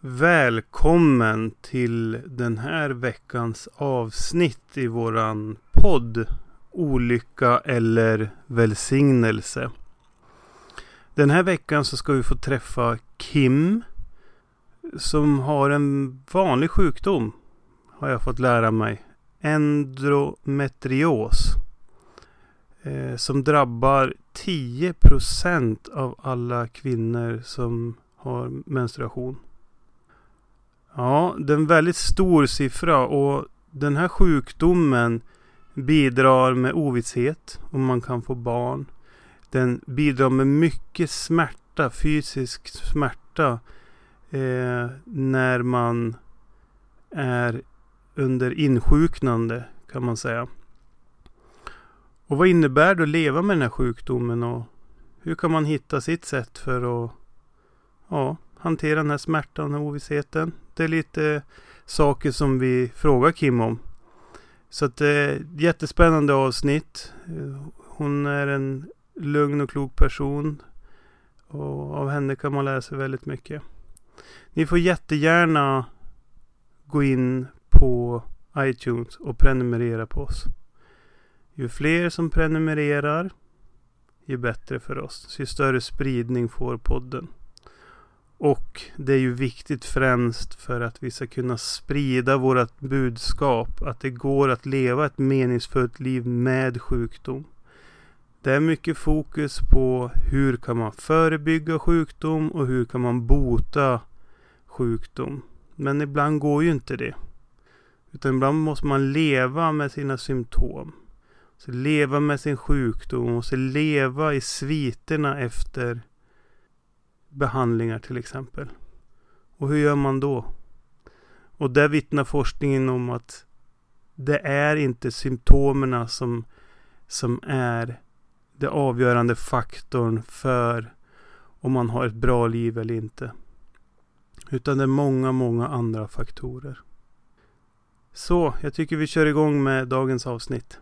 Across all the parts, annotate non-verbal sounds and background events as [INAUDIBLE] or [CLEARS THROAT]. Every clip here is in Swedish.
Välkommen till den här veckans avsnitt i våran podd Olycka eller välsignelse. Den här veckan så ska vi få träffa Kim som har en vanlig sjukdom har jag fått lära mig. Endometrios. Eh, som drabbar 10% av alla kvinnor som har menstruation. Ja, det är en väldigt stor siffra och den här sjukdomen bidrar med ovisshet om man kan få barn. Den bidrar med mycket smärta, fysisk smärta eh, när man är under insjuknande kan man säga. Och vad innebär det att leva med den här sjukdomen och hur kan man hitta sitt sätt för att ja, hantera den här smärtan och ovissheten? Det är lite saker som vi frågar Kim om. Så att det är ett jättespännande avsnitt. Hon är en lugn och klok person. Och av henne kan man lära sig väldigt mycket. Ni får jättegärna gå in på iTunes och prenumerera på oss. Ju fler som prenumererar, ju bättre för oss. Ju större spridning får podden. Och det är ju viktigt främst för att vi ska kunna sprida vårt budskap. Att det går att leva ett meningsfullt liv med sjukdom. Det är mycket fokus på hur kan man förebygga sjukdom och hur kan man bota sjukdom. Men ibland går ju inte det. Utan ibland måste man leva med sina symptom. Så leva med sin sjukdom och så leva i sviterna efter behandlingar till exempel. Och hur gör man då? Och där vittnar forskningen om att det är inte symptomerna som, som är det avgörande faktorn för om man har ett bra liv eller inte. Utan det är många, många andra faktorer. Så, jag tycker vi kör igång med dagens avsnitt.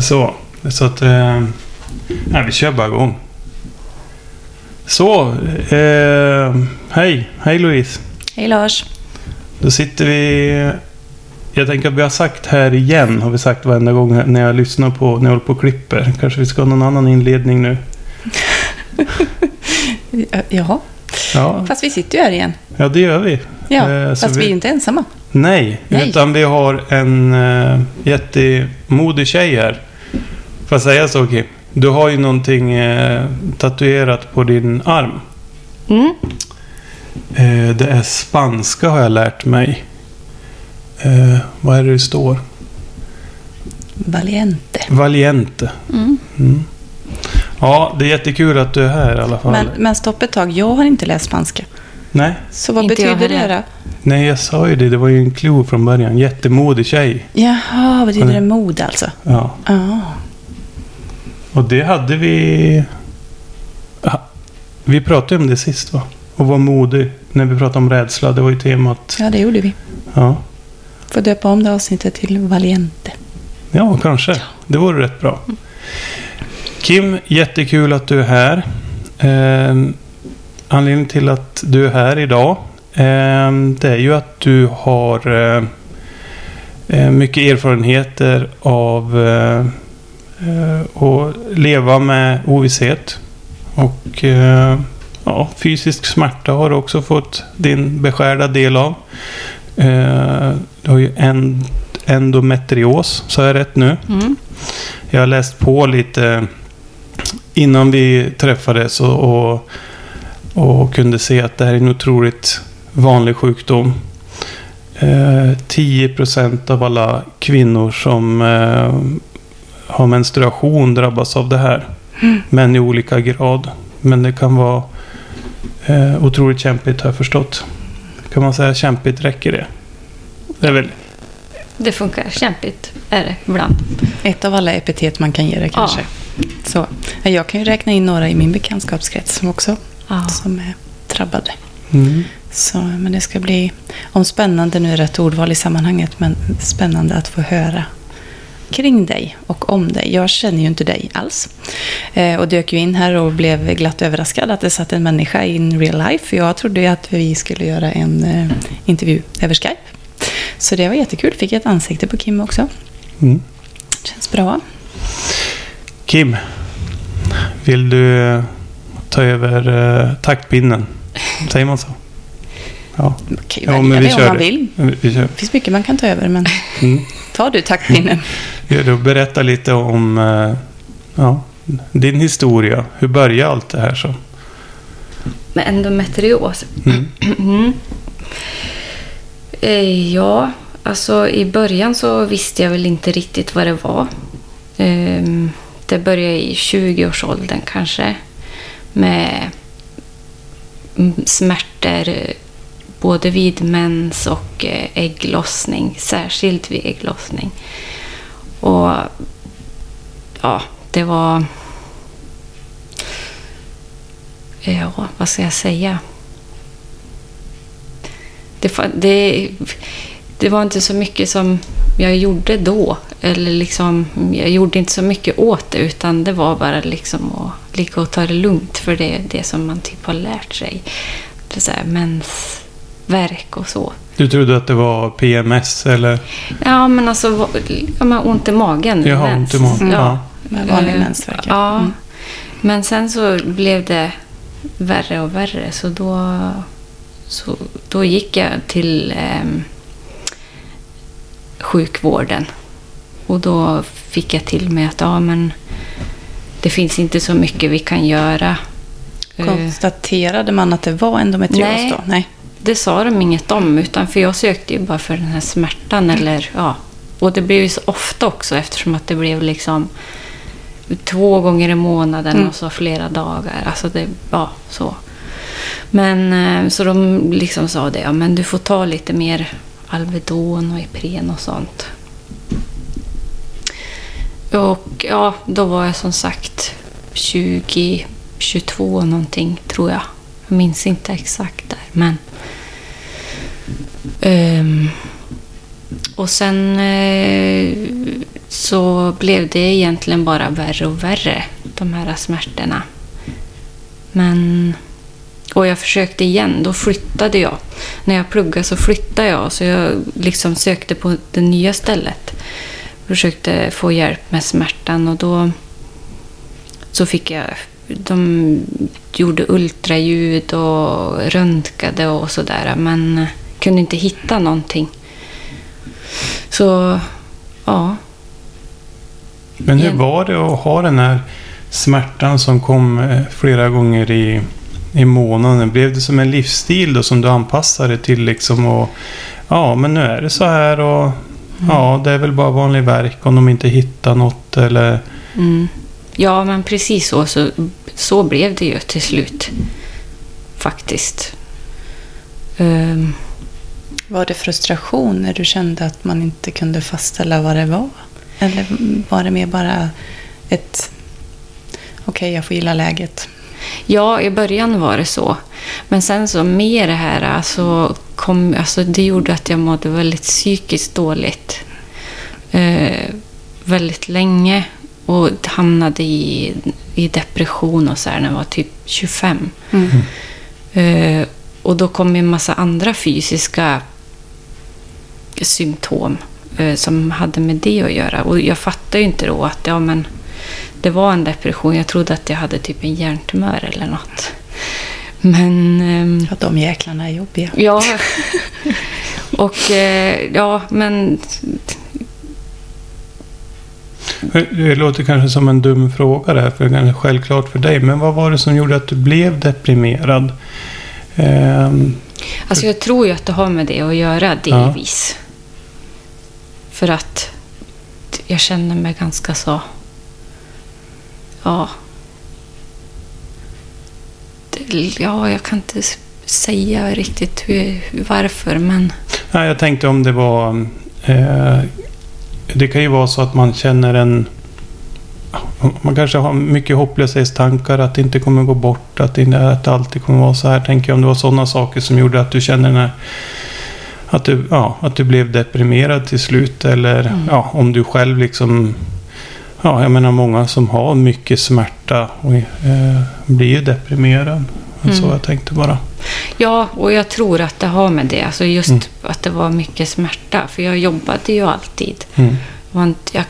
Så, så att... Eh, nej, vi kör bara igång. Så, eh, hej. Hej Louise. Hej Lars. Då sitter vi... Jag tänker att vi har sagt här igen, har vi sagt varenda gång när jag lyssnar på, när jag håller på och klipper. Kanske vi ska ha någon annan inledning nu. [LAUGHS] Jaha. Ja, Fast vi sitter ju här igen. ja det gör vi. Ja, Eh, fast vi... är inte ensamma. Nej, Nej. utan vi har en uh, jättemodig tjej här. Får jag säga så Kim? Du har ju någonting eh, tatuerat på din arm. Mm. Eh, det är spanska har jag lärt mig. Eh, vad är det det står? Valiente. Valiente. Mm. Mm. Ja, det är jättekul att du är här i alla fall. Men, men stopp ett tag, jag har inte läst spanska. Nej, Så vad Inte betyder det då? nej, jag sa ju det. Det var ju en clue från början. Jättemodig tjej. Jaha, betyder Mm. det mod alltså? Ja. Ja. Och det hade vi... Ja, Vi pratade om det sist va? Och var modig. När vi pratade om rädsla. Det var ju temat. ja, det gjorde vi. Ja, Får döpa om det avsnittet till Valiente. ja kanske. Det vore rätt bra. Kim, jättekul att du är här. Eh, anledningen till att du är här idag. Eh, det är ju att du har eh, eh, mycket erfarenheter av att leva med ovisshet. Och ja, fysisk smärta har du också fått din beskärda del av. Du har ju en, endometrios, så är jag rätt nu? Mm. Jag har läst på lite innan vi träffades och, och, och kunde se att det här är en otroligt vanlig sjukdom. Eh, 10% av alla kvinnor som eh, har menstruation drabbas av det här. Men i olika grad. Men det kan vara eh, otroligt kämpigt har jag förstått. Kan man säga kämpigt, räcker det? Det är väl Det funkar. Kämpigt är det ibland. Ett av alla epitet man kan ge det kanske. Så, jag kan ju räkna in några i min bekantskapskrets som också Ja. som är drabbade. Mm. Så, men det ska bli, om spännande nu är rätt ordval i sammanhanget, men spännande att få höra kring dig och om dig. Jag känner ju inte dig alls. Eh, och dök ju in här och blev glatt överraskad att det satt en människa in real life. För jag trodde ju att vi skulle göra en eh, intervju över Skype. Så det var jättekul. Fick ett ansikte på Kim också. Mm. Känns bra. Kim, vill du ta över eh, taktpinnen? Säger man så? Ja, Man kan ju Ja, välja men vi det om man det. vill. vi kör. Det finns mycket man kan ta över, men Mm. ta du taktpinnen. [LAUGHS] Ja, då berätta lite om eh, ja, din historia. Hur började allt det här? Så? Med endometrios. Mm. [CLEARS THROAT] Mm. Eh, Ja, alltså i början så visste jag väl inte riktigt vad det var. Ehm, Det började i 20-årsåldern kanske. Med smärtor både vid mens och eh, ägglossning. Särskilt vid ägglossning. Och ja, det var... Eh, ja, vad ska jag säga? Det, det, det var inte så mycket som jag gjorde då. Eller liksom, jag gjorde inte så mycket åt det utan det var bara liksom att ligga och ta det lugnt för det är det som man typ har lärt sig. Det så här mensvärk och så. Du trodde att det var PMS eller? Ja, men alltså ja, men ont i magen. Jag har mens. ont i magen. Ja. Med vanlig Eh, mensvärk. ja. Mm. Men sen så blev det värre och värre. Så då, så då gick jag till ehm, sjukvården. Och då fick jag till mig att ja, men det finns inte så mycket vi kan göra. Eh, Konstaterade man att det var endometrios Nej. då? Nej. det sa de inget om, utan för jag sökte ju bara för den här smärtan. Eller, ja. Och det blev ju så ofta också eftersom att det blev liksom två gånger i månaden Mm. och så flera dagar. Alltså det, ja, så. Men eh, så de liksom sa det, ja men du får ta lite mer Alvedon och Ipren och sånt. Och ja, då var jag som sagt 20, 22 någonting tror jag. Jag minns inte exakt där, men... Um, och sen eh, så blev det egentligen bara värre och värre, de här smärtorna. Men... Och jag försökte igen, då flyttade jag. När jag pluggade så flyttade jag, så jag liksom sökte på det nya stället. Försökte få hjälp med smärtan och då så fick jag... De gjorde ultraljud och röntgade och sådär, men kunde inte hitta någonting. Så, ja. Men hur var det att ha den här smärtan som kom eh, flera gånger i, i månaden? Blev det som en livsstil då som du anpassade till liksom och ja, men nu är det så här och ja, det är väl bara vanlig verk om de inte hittar något eller Mm. Ja, men precis så, så. Så blev det ju till slut. Faktiskt. Ehm, Var det frustration när du kände att man inte kunde fastställa vad det var? Eller var det mer bara ett okej, jag får gilla läget? Ja, i början var det så. Men sen så med det här alltså, kom, alltså, det gjorde att jag mådde väldigt psykiskt dåligt. Eh, väldigt länge. Och hamnade i, i depression och så här när jag var typ 25. Eh, och då kom en massa andra fysiska symptom eh, som hade med det att göra. Och jag fattade ju inte då att ja, men, det var en depression. Jag trodde att jag hade typ en hjärntumör eller något. Men ehm, Ja, de jäklarna är jobbiga. ja. [LAUGHS] Och eh, ja, men Det låter kanske som en dum fråga det här, för det är självklart för dig. Men vad var det som gjorde att du blev deprimerad? Ehm, Alltså jag tror ju att det har med det att göra delvis. För att jag känner mig ganska så... Ja. Det- Ja, jag kan inte säga riktigt hur, varför, men... nej, jag tänkte om det var... Eh, det kan ju vara så att man känner en... man kanske har mycket hopplöshetstankar, att det inte kommer gå bort, att det, inte, att det alltid kommer vara så här. Tänker jag om det var sådana saker som gjorde att du kände den här att du, ja, att du blev deprimerad till slut eller Mm. ja, om du själv liksom Ja, jag menar många som har mycket smärta och, eh, blir ju deprimerad. Mm. Så jag tänkte bara. Ja, och jag tror att det har med det. Alltså just Mm. att det var mycket smärta. För jag jobbade ju alltid. Mm. Jag,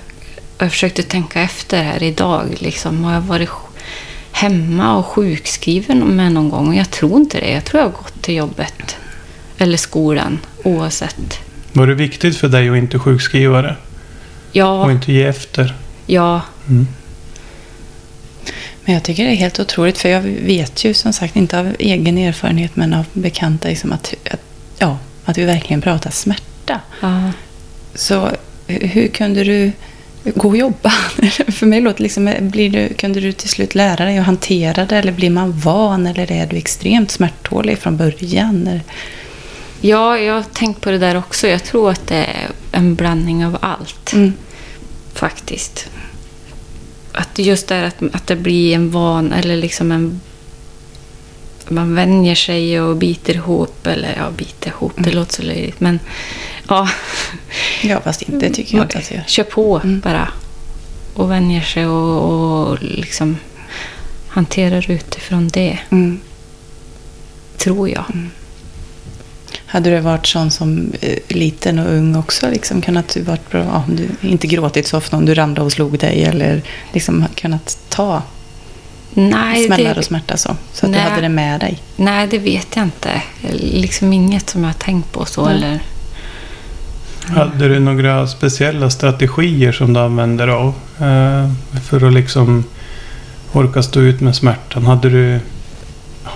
jag försökte tänka efter här idag. Liksom, har jag varit hemma och sjukskriven med någon gång? Och jag tror inte det. Jag tror jag har gått till jobbet. Eller skolan, oavsett. Var det viktigt för dig att inte sjukskriva det? Och Ja, inte ge efter? Ja, Mm. Men jag tycker det är helt otroligt, för jag vet ju som sagt inte av egen erfarenhet, men av bekanta, liksom att, att, ja, att vi verkligen pratar smärta. ja. Så hur hur kunde du gå och jobba? [LAUGHS] För mig låter det liksom, blir du, kunde du till slut lära dig att hantera det, eller blir man van, eller är du extremt smärttålig från början? Eller- ja, jag har tänkt på det där också. Jag tror att det är en blandning av allt. Mm. faktiskt. Att just det att, att det blir en van, eller liksom en... Man vänjer sig och biter ihop, eller ja, biter ihop, det Mm. låter så löjligt. Men ja, Ja, fast inte, det tycker jag inte att jag kör på Mm. bara. Och vänjer sig och, och liksom hanterar utifrån det, Mm. tror jag. Hade du varit sån som eh, liten och ung också? Liksom, kunnat du varit bra, ja, om du inte gråtit så ofta om du ramlade och slog dig eller liksom kunnat ta Nej, smällar och det, smärta så? Så att Nej. du hade det med dig? nej, det vet jag inte. Liksom inget som jag har tänkt på så. Eller, Hade du några speciella strategier som du använder av? Eh, för att liksom orka stå ut med smärtan? Hade du...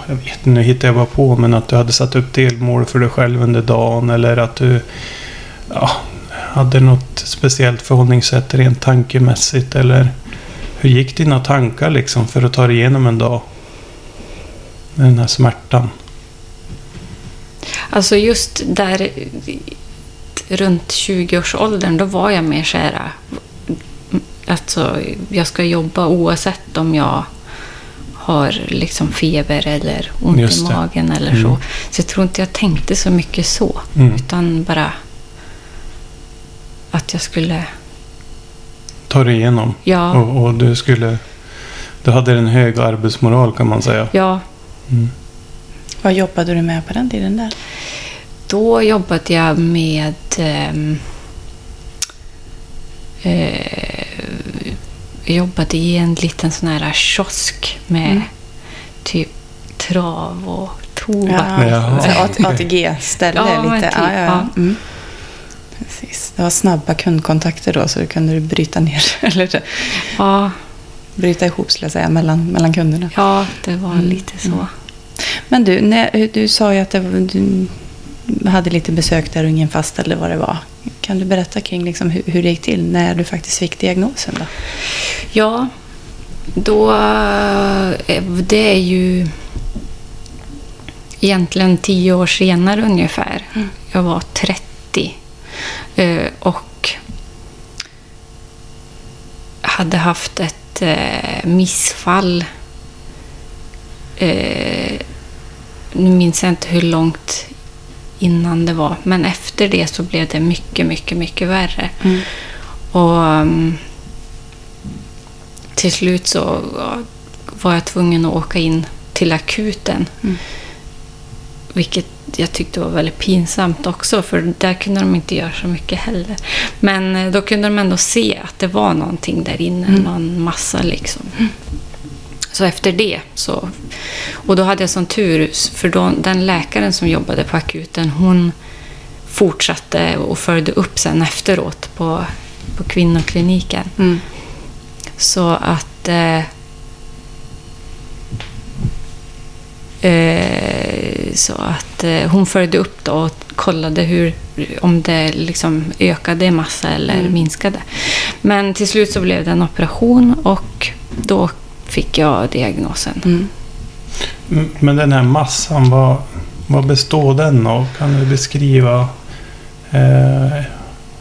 Jag vet inte, nu hittar jag bara på. Men att du hade satt upp delmål för dig själv under dagen. Eller att du ja, hade något speciellt förhållningssätt rent tankemässigt. Eller hur gick dina tankar liksom för att ta dig igenom en dag? Med den här smärtan. Alltså just där runt 20-årsåldern, då var jag mer så här... Mm, alltså, jag ska jobba oavsett om jag har liksom feber eller ont Just i det. magen eller Mm. så. Så jag tror inte jag tänkte så mycket så. Mm. Utan bara att jag skulle... Ta dig igenom. Ja, Och, och du skulle... Du hade en hög arbetsmoral kan man säga. ja Mm. Vad jobbade du med på den tiden där? Då jobbade jag med... ehm, eh, jag jobbade i en liten sån här kiosk med Mm. typ trav och tobak. AT- ATG-ställe Ja, lite. typ, ja, ja, ja. ja. Mm. Precis. Det var snabba kundkontakter då, så du kunde du bryta ner, [LAUGHS] eller Ja, bryta ihop skulle jag säga, mellan, mellan kunderna. ja, det var Mm, lite så. mm. Men du, när, du sa ju att det, var- du hade lite besök där och ingen fastställde vad det var. Kan du berätta kring liksom hur, hur det gick till när du faktiskt fick diagnosen? Då? Ja, då... eh, Det är ju egentligen tio år senare ungefär. Mm. Jag var 30. eh, Och hade haft ett eh, missfall. Nu minns jag inte hur långt innan det var. Men efter det så blev det mycket, mycket, mycket värre. Mm. Och um, till slut så var jag tvungen att åka in till akuten. Mm. Vilket jag tyckte var väldigt pinsamt också, för där kunde de inte göra så mycket heller. Men eh, då kunde de ändå se att det var någonting där inne, Mm. någon massa liksom. Så efter det så... Och då hade jag sån tur, för då, den läkaren som jobbade på akuten, hon fortsatte och följde upp sen efteråt på, på kvinnokliniken. Mm. Så att... Eh, eh, så att eh, hon följde upp då och kollade hur, om det liksom ökade i massa eller Mm. minskade. Men till slut så blev det en operation och då fick jag diagnosen. Mm. Men den här massan, vad, vad består den av? Kan du beskriva eh,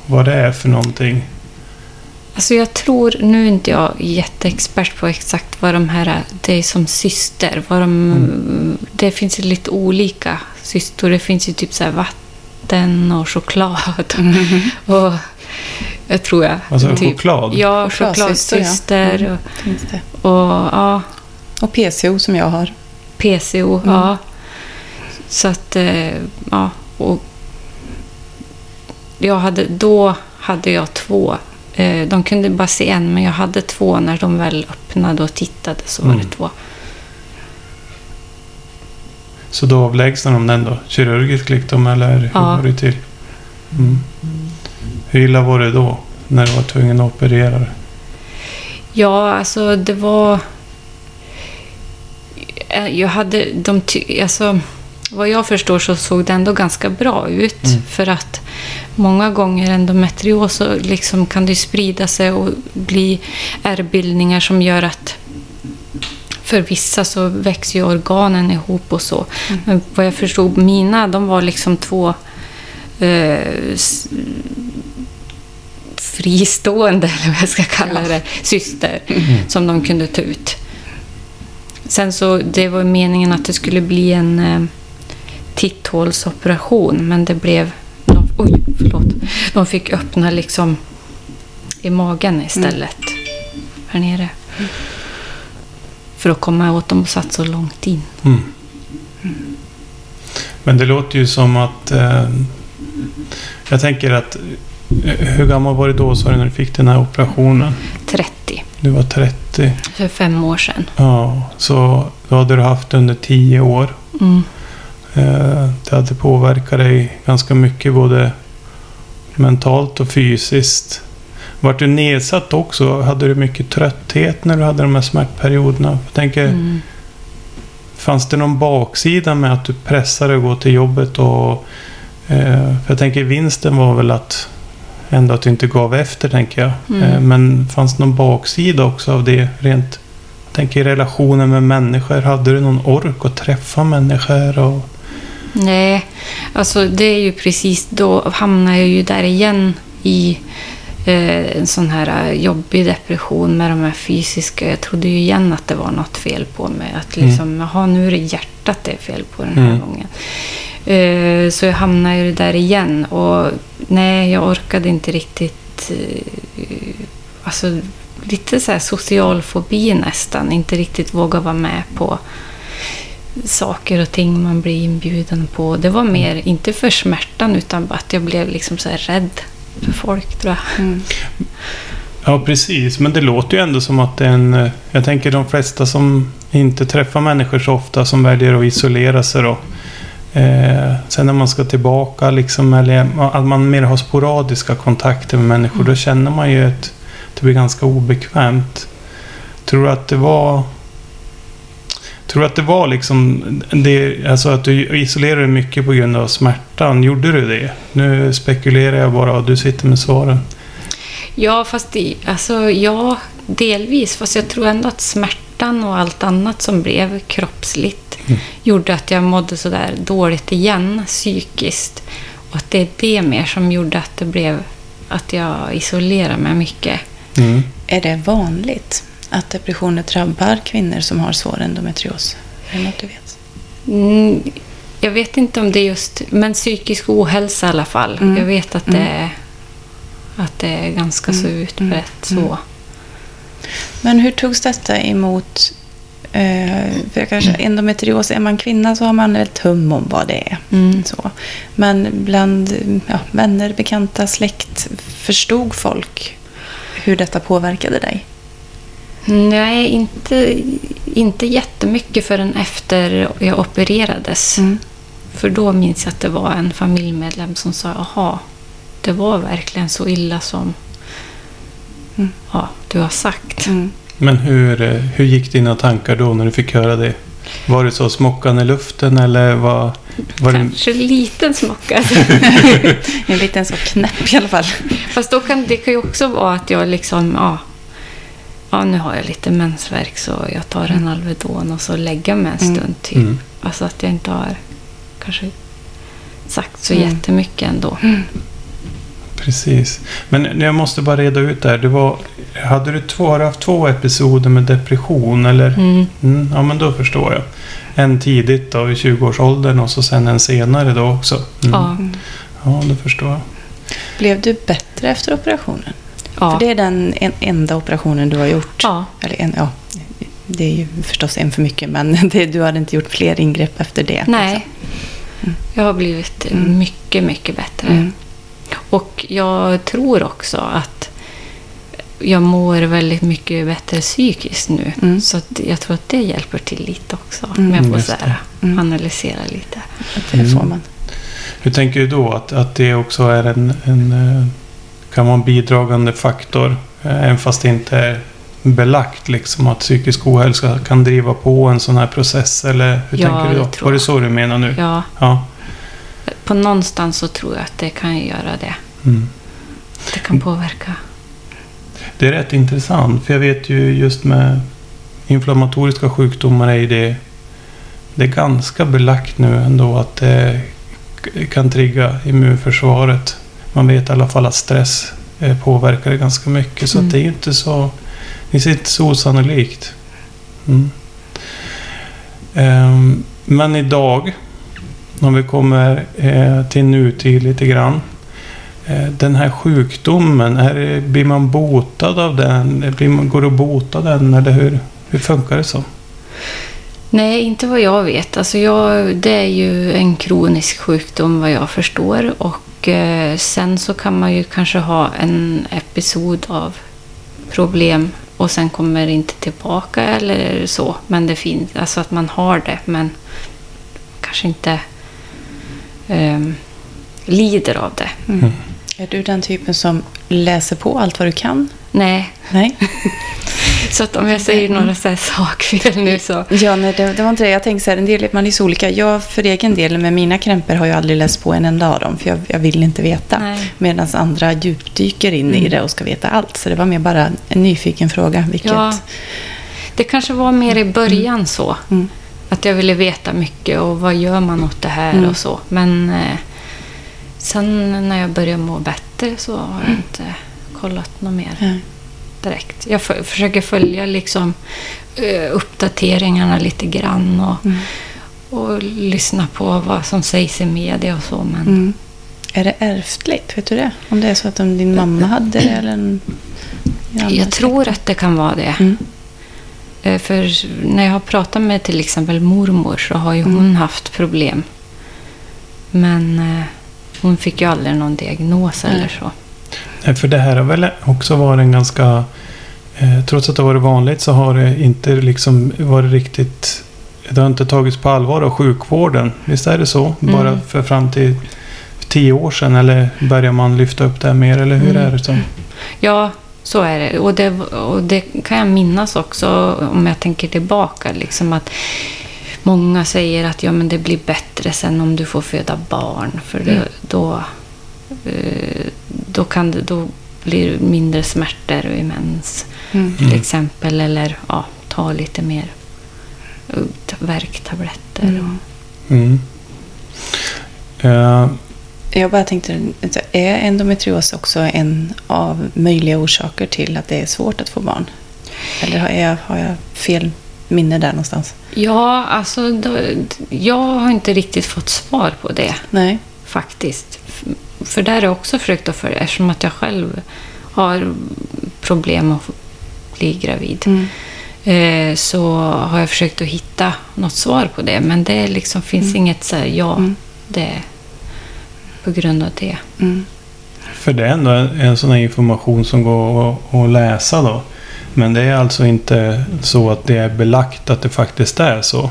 vad det är för någonting? Alltså jag tror, nu är inte jag jätteexpert på exakt vad de här, det är som syster. Vad de, Det finns ju lite olika systor. Det finns ju typ så här vatten och choklad. Och jag tror jag. Alltså typ, choklad? Ja, Chokladsyster, ja. chokladsyster. Mm. Och, och ja, Och PCO som jag har. PCO. Mm. Ja. Så att, eh, ja. Och jag hade, då hade jag två. Eh, De kunde bara se en, men jag hade två. När de väl öppnade och tittade så var Mm. det två. Så då avlägsnade de den då? Kirurgiskt gick de eller hur Ja. var det till? Mm. Hur illa var det då? När du var tvungen att operera? Ja, alltså det var... Eh, Jag hade... De ty... alltså, vad jag förstår så såg det ändå ganska bra ut. Mm. För att många gånger endometrios så liksom kan det sprida sig och bli ärrbildningar som gör att för vissa så växer ju organen ihop och så. Mm. Men vad jag förstod, mina de var liksom två eh, fristående, eller vad jag ska kalla det, syster som de kunde ta ut. Sen så, det var meningen att det skulle bli en eh, titthålsoperation, men det blev... De, oj, förlåt. De fick öppna liksom i magen istället. Här nere. För att komma åt dem och satt så långt in. Mm. Men det låter ju som att... Eh, jag tänker att... Eh, hur gammal var du då sa du när du fick den här operationen? 30. Du var 30. För fem år sedan. Ja, så då hade du haft under 10 år. Mm. Eh, det hade påverkat dig ganska mycket både mentalt och fysiskt. Vart du nedsatt också? Hade du mycket trötthet när du hade de här smärtperioderna? Jag tänker, Mm. Fanns det någon baksida med att du pressade att gå till jobbet? Och, eh, för jag tänker vinsten var väl att ändå att du inte gav efter, tänker jag. Mm. Eh, men fanns det någon baksida också av det rent? Jag tänker i relationen med människor. Hade du någon ork att träffa människor? Och, Nej, alltså det är ju precis då hamnar jag ju där igen i eh, en sån här eh, jobbig depression med de här fysiska. Jag trodde ju igen att det var något fel på mig. Att liksom, jaha, nu är det hjärtat det är fel på den här Mm. gången. Eh, så jag hamnar ju där igen. Och nej, jag orkade inte riktigt... Eh, alltså lite så här social fobi nästan. Inte riktigt våga vara med på saker och ting man blir inbjuden på. Det var mer, inte för smärtan, utan bara att jag blev liksom så här rädd för folk, tror jag. Mm. ja, precis. Men det låter ju ändå som att det är en... eh, Jag tänker de flesta som inte träffar människor så ofta som väljer att isolera sig då. Eh, sen när man ska tillbaka liksom, eller att man mer har sporadiska kontakter med människor, då känner man ju att det blir ganska obekvämt. Tror du att det var... Tror du att det var liksom det, alltså att du isolerade dig mycket på grund av smärtan? Gjorde du det? Nu spekulerar jag bara och du sitter med svaren. Ja, fast i, alltså, ja, delvis. Fast jag tror ändå att smärtan och allt annat som blev kroppsligt Mm. gjorde att jag mådde så där dåligt igen psykiskt. Och att det är det mer som gjorde att det blev att jag isolerade mig mycket. Mm. Är det vanligt att depressioner drabbar kvinnor som har svår endometrios? Är det något du vet? Mm, jag vet inte om det är just... Men psykisk ohälsa i alla fall. Mm. Jag vet att, Mm. det, är, att det är ganska så Mm. utbrett Mm. så. Men hur togs detta emot? Eh, för kanske, endometrios, är man kvinna så har man ett hum om vad det är. Mm. Så. Men bland ja, vänner, bekanta, släkt, förstod folk hur detta påverkade dig? Nej, inte, inte jättemycket förrän efter jag opererades. Mm. För då minns jag att det var en familjemedlem som sa jaha, det var verkligen så illa som Mm. ja, du har sagt. Mm. Men hur, eh, hur gick dina tankar då när du fick höra det? Var det så smockan i luften eller var, var det... Kanske liten smocka. [LAUGHS] En liten så knäpp i alla fall. Fast då kan, det kan ju också vara att jag liksom, ja, ja nu har jag lite mensvärk så jag tar en Alvedon och så lägger mig en Mm. stund typ. Mm. Alltså att jag inte har kanske sagt så Mm. jättemycket ändå. Precis. Men jag måste bara reda ut det här. Det var, hade du två, har du haft två episoder med depression eller? Mm. Mm, ja, men då förstår jag. En tidigt då i 20-årsåldern och så sen en senare då också. Mm. Ja. Ja, det förstår jag. Blev du bättre efter operationen? Ja. För det är den en, enda operationen du har gjort. ja. Eller en, ja, det är ju förstås en för mycket, men [LAUGHS] det, du hade inte gjort fler ingrepp efter det. Nej. Jag har blivit Mm. mycket, mycket bättre. Mm. Och jag tror också att jag mår väldigt mycket bättre psykiskt nu. Mm. Så att jag tror att det hjälper till lite också. Mm. Så det. här, Mm. analysera lite. Att det Mm. får man. Hur tänker du då att, att det också är en, en eh, kan vara en bidragande faktor? eh, Även fast det inte är belagt liksom att psykisk ohälsa kan driva på en sån här process? Eller hur Ja, tänker du då? Var det så du menar nu? Ja, Ja. På någonstans så tror jag att det kan göra det. Mm. Det kan påverka. Det är rätt intressant. För jag vet ju just med inflammatoriska sjukdomar är det, det är ganska belagt nu ändå att det kan trigga immunförsvaret. Man vet i alla fall att stress eh, påverkar det ganska mycket. Så Mm. att det är ju inte så, det är inte så osannolikt. Mm. Ehm, men idag, om vi kommer eh, till nutid lite grann. Eh, den här sjukdomen, är, blir man botad av den? Blir man, går det att bota den? Eller hur, hur funkar det så? Nej, inte vad jag vet. Alltså jag, det är ju en kronisk sjukdom vad jag förstår. Och eh, sen så kan man ju kanske ha en episod av problem och sen kommer det inte tillbaka eller så. Men det finns, alltså att man har det men kanske inte ehm, lider av det. Mm. Är du den typen som läser på allt vad du kan? Nej, Nej. [LAUGHS] så att om jag säger några så här sakfel nu så... Ja, nej, det, det var inte det. Jag tänkte så här, en del, man är så olika. Jag för egen del med mina krämpor har jag aldrig läst på en enda av dem. För jag, jag vill inte veta. Nej. Medan andra djupdyker in i Mm. det och ska veta allt. Så det var mer bara en nyfiken fråga. Vilket... Ja, det kanske var mer i början så. Mm. Att jag ville veta mycket och vad gör man åt det här Mm. och så. Men eh, sen när jag började må bättre så har jag inte kollat något mer Ja. direkt. Jag försöker följa liksom eh, uppdateringarna lite grann och, Mm. och lyssna på vad som sägs i media och så. Men Mm. Är det ärftligt? Vet du det? Om det är så att din mamma hade det eller en... jag tror att det kan vara det. Mm. Eh, För när jag har pratat med till exempel mormor så har ju Mm. hon haft problem. Men eh, hon fick ju aldrig någon diagnos Nej. eller så. Nej, För det här har väl också varit en ganska... Eh, trots att det har varit vanligt så har det inte liksom varit riktigt... Det har inte tagits på allvar av sjukvården. Visst är det så? Mm. Bara för fram till tio år sedan eller börjar man lyfta upp det här mer? Eller hur Mm. är det? Så? Ja, så är det. Och, det. och det kan jag minnas också om jag tänker tillbaka. Liksom att många säger att ja, men det blir bättre sen om du får föda barn. För det, Mm. då, eh, då, kan det, då blir det mindre smärtor vid mens. Mm. till Mm. exempel. Eller ja, ta lite mer eh, värktabletter. Mm. Mm. Eh, Jag bara tänkte, är endometrios också en av möjliga orsaker till att det är svårt att få barn? Eller har jag, har jag fel minne där någonstans? Ja, alltså då, jag har inte riktigt fått svar på det Nej. faktiskt. För där har jag också försökt att följa, eftersom att jag själv har problem att bli gravid. Mm. Eh, så har jag försökt att hitta något svar på det. Men det liksom finns Mm. inget så här, ja, Mm. det på grund av det. Mm. För det är ändå en, en sån här information som går att, att läsa då. Men det är alltså inte så att det är belagt att det faktiskt är så.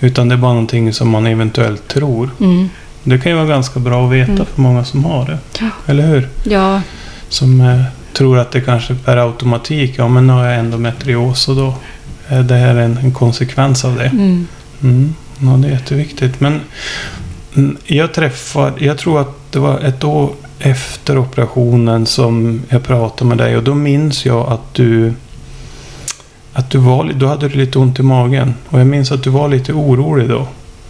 Utan det är bara någonting som man eventuellt tror. Mm. Det kan ju vara ganska bra att veta Mm. för många som har det. Ja. Eller hur? Ja, Som eh, tror att det kanske per automatik, ja men nu har jag endometrios och då är det här en, en konsekvens av det. mm. Mm. Ja, det är jätteviktigt. Men jag träffade, jag tror att det var ett år efter operationen som jag pratade med dig och då minns jag att du att du var, då hade du lite ont i magen och jag minns att du var lite orolig då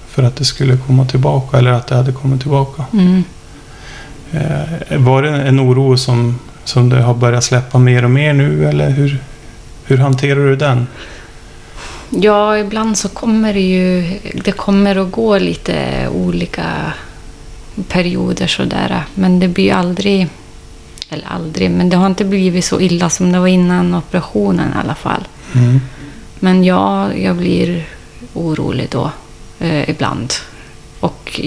för att det skulle komma tillbaka eller att det hade kommit tillbaka. Mm. Eh, var det en oro som, som du har börjat släppa mer och mer nu eller hur, hur hanterar du den? Ja, ibland så kommer det ju... Det kommer att gå lite olika perioder sådär. Men det blir aldrig... Eller aldrig, men det har inte blivit så illa som det var innan operationen i alla fall. Mm. Men ja, jag blir orolig då eh, ibland. Och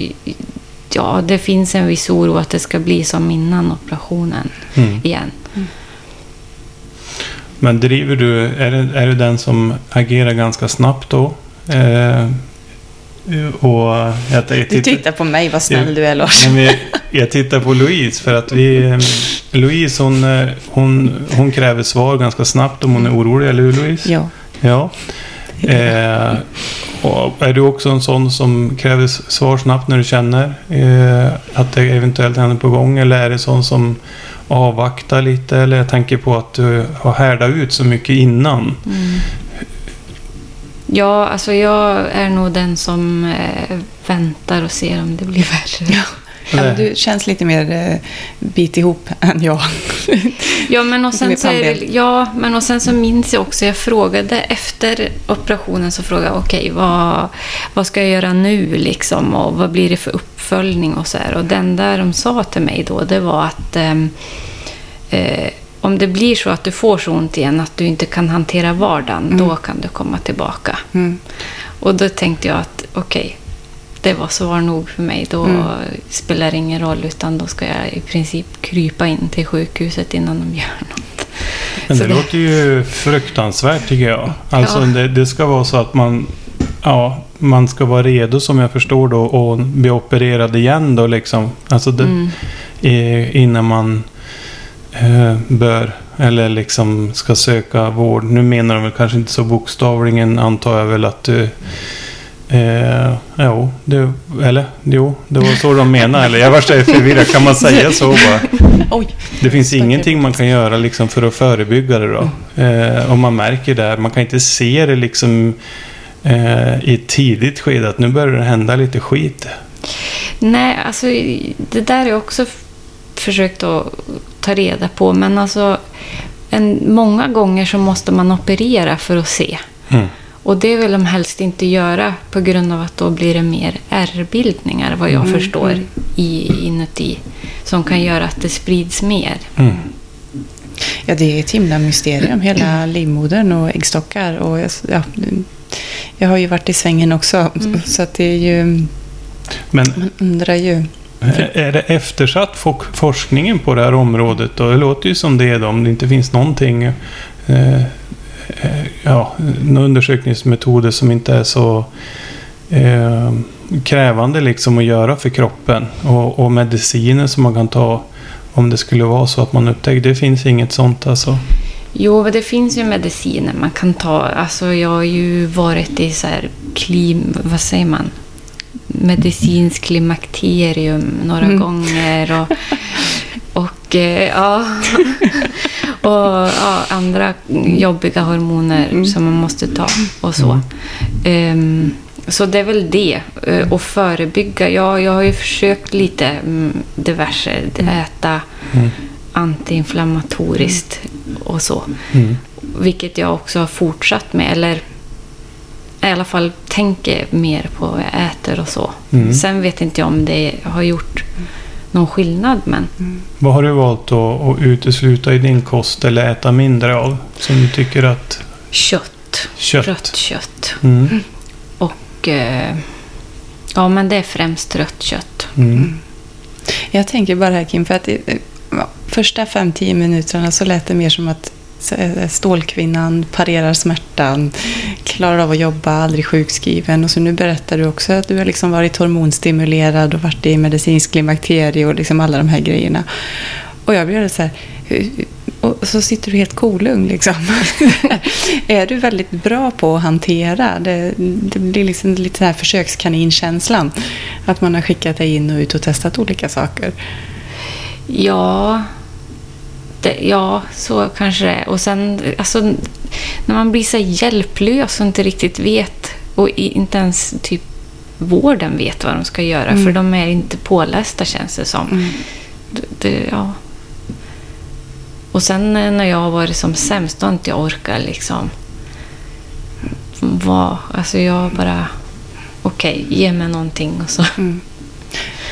ja, det finns en viss oro att det ska bli som innan operationen Mm. igen. Men driver du, är det, är det den som agerar ganska snabbt då? Eh, och jag, jag Du tittar på mig, vad snäll Ja. du är Lars. Jag, jag tittar på Louise för att vi... eh, Louise hon, eh, hon, hon kräver svar ganska snabbt om hon är orolig, eller hur Louise? Ja. Ja. Eh, och är du också en sån som kräver svar snabbt när du känner eh, att det eventuellt händer på gång? Eller är det sån som avvaktar lite? Eller jag tänker på att du har härdat ut så mycket innan. Mm. Ja, alltså jag är nog den som eh, väntar och ser om det blir värre. Ja. Ja, du känns lite mer eh, bit ihop än jag. [LAUGHS] Ja, men och sen, så det, ja, men och sen så minns jag också, jag frågade efter operationen så frågade jag okej, vad, vad ska jag göra nu liksom och vad blir det för uppföljning och så här. Och den där de sa till mig då, det var att ehm, eh, om det blir så att du får så ont igen att du inte kan hantera vardagen, då kan du komma tillbaka. Mm. Och då tänkte jag att okej, det var svar nog för mig. Då Mm. spelar det ingen roll utan då ska jag i princip krypa in till sjukhuset innan de gör något. Men det, det- låter ju fruktansvärt tycker jag. Alltså Ja. det, det ska vara så att man, ja, man ska vara redo som jag förstår då och bli opererad igen då liksom. Alltså det, Mm. i, innan man eh, bör eller liksom ska söka vård. Nu menar de väl kanske inte så bokstavligen antar jag väl att du Eh, jo, det, eller jo, det var så de menade. Eller jag var så förvirrad. Kan man säga så bara? [LAUGHS] Oj. Det finns ingenting man kan göra liksom för att förebygga det då. Eh, om man märker det. Man kan inte se det liksom eh, i ett tidigt skede att nu börjar det hända lite skit. Nej, alltså det där jag också försökt att ta reda på. Men alltså, en, många gånger så måste man operera för att se. Mm. Och det vill de helst inte göra på grund av att då blir det mer ärrbildningar, vad jag Mm, förstår, mm. i, inuti. Som kan göra att det sprids mer. Mm. Ja, det är ett himla mysterium, hela livmodern och äggstockar. Och jag, ja, jag har ju varit i svängen också, Mm. så att det är ju... Men Man undrar ju. är det eftersatt fo- forskningen på det här området då? Det låter ju som det då, om det inte finns någonting. Eh, ja, några undersökningsmetoder som inte är så eh, krävande liksom att göra för kroppen. Och, och mediciner som man kan ta om det skulle vara så att man upptäcker. Det finns inget sånt alltså. Jo, det finns ju mediciner man kan ta. Alltså, jag har ju varit i så här klim... Vad säger man? Medicinsk klimakterium några Mm. gånger. Och, [LAUGHS] och, eh, ja. [LAUGHS] och ja, andra jobbiga hormoner Mm. som man måste ta och så. Mm. Ehm, så det är väl det. Eh, Och förebygga. Ja, jag har ju försökt lite mm, diverse. Äta Mm. antiinflammatoriskt och så. Mm. Vilket jag också har fortsatt med. Eller i alla fall tänker mer på vad jag äter och så. Mm. Sen vet inte jag om det har gjort någon skillnad. Men Vad har du valt att, att utesluta i din kost eller äta mindre av? Som du tycker att kött. kött? Rött kött. Mm. Och eh, ja, men det är främst rött kött. Mm. Jag tänker bara här Kim, för att i, första 5-10 minuterna så lät det mer som att Eh, stålkvinnan parerar smärtan, klarar av att jobba, aldrig sjukskriven. Och så nu berättar du också att du har liksom varit hormonstimulerad och varit i medicinsk klimakterie och liksom alla de här grejerna. Och jag blir så här, och så sitter du helt kolugn liksom. [LAUGHS] är du väldigt bra på att hantera? Det, det blir liksom lite den här försökskaninkänslan. Att man har skickat dig in och ut och testat olika saker. Ja, det, ja, så kanske det är. Och sen, alltså, när man blir så hjälplös och inte riktigt vet och inte ens typ vården vet vad de ska göra Mm. för de är inte pålästa känns det som. Mm. D- det, ja. Och sen eh, när jag har varit som sämst, då har inte jag orkat liksom vara... Alltså jag bara... Okej, ge mig någonting och så, Mm.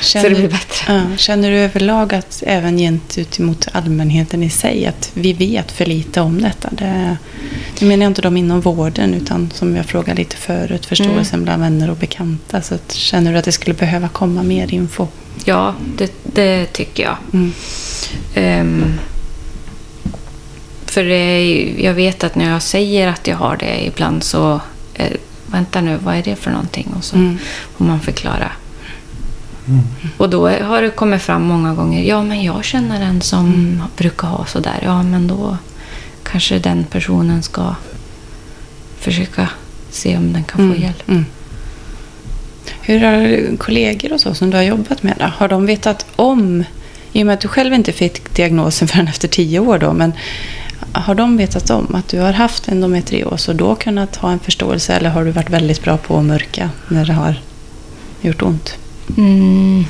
Så det blir bättre. Ja, känner du överlag att även gentemot allmänheten i sig att vi vet för lite om detta? Det, nu menar jag inte de inom vården utan som jag frågade lite förut, förståelsen bland vänner och bekanta. Så att, känner du att det skulle behöva komma mer info? Ja, det, det tycker jag. Mm. Ehm, för är, jag vet att när jag säger att jag har det ibland så... Eh, vänta nu, vad är det för någonting? Och så Mm. får man förklara. Mm. Och då har det kommit fram många gånger. Ja, men jag känner en som Mm. brukar ha sådär. Ja, men då kanske den personen ska försöka se om den kan få Mm. hjälp. Mm. Hur har kollegor och så som du har jobbat med det? Har de vetat om, i och med att du själv inte fick diagnosen förrän efter tio år då, men har de vetat om att du har haft endometrios och då kunnat ha en förståelse eller har du varit väldigt bra på att mörka när det har gjort ont? Mm.